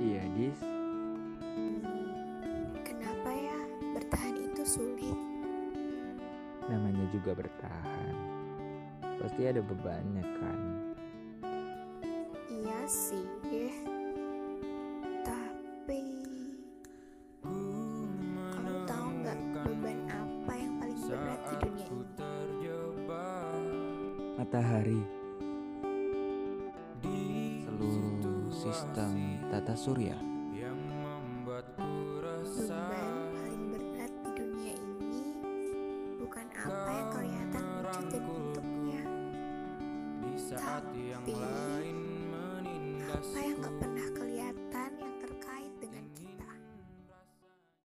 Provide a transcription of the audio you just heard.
Iya, Dis. Hmm, kenapa ya bertahan itu sulit? Namanya juga bertahan. Pasti ada bebannya kan. Iya sih. Tapi kamu tahu nggak beban apa yang paling berat di dunia ini? Matahari. Sistem tata surya. Beban paling berat di dunia ini bukan apa yang kelihatan wujud dan bentuknya, tapi apa yang nggak pernah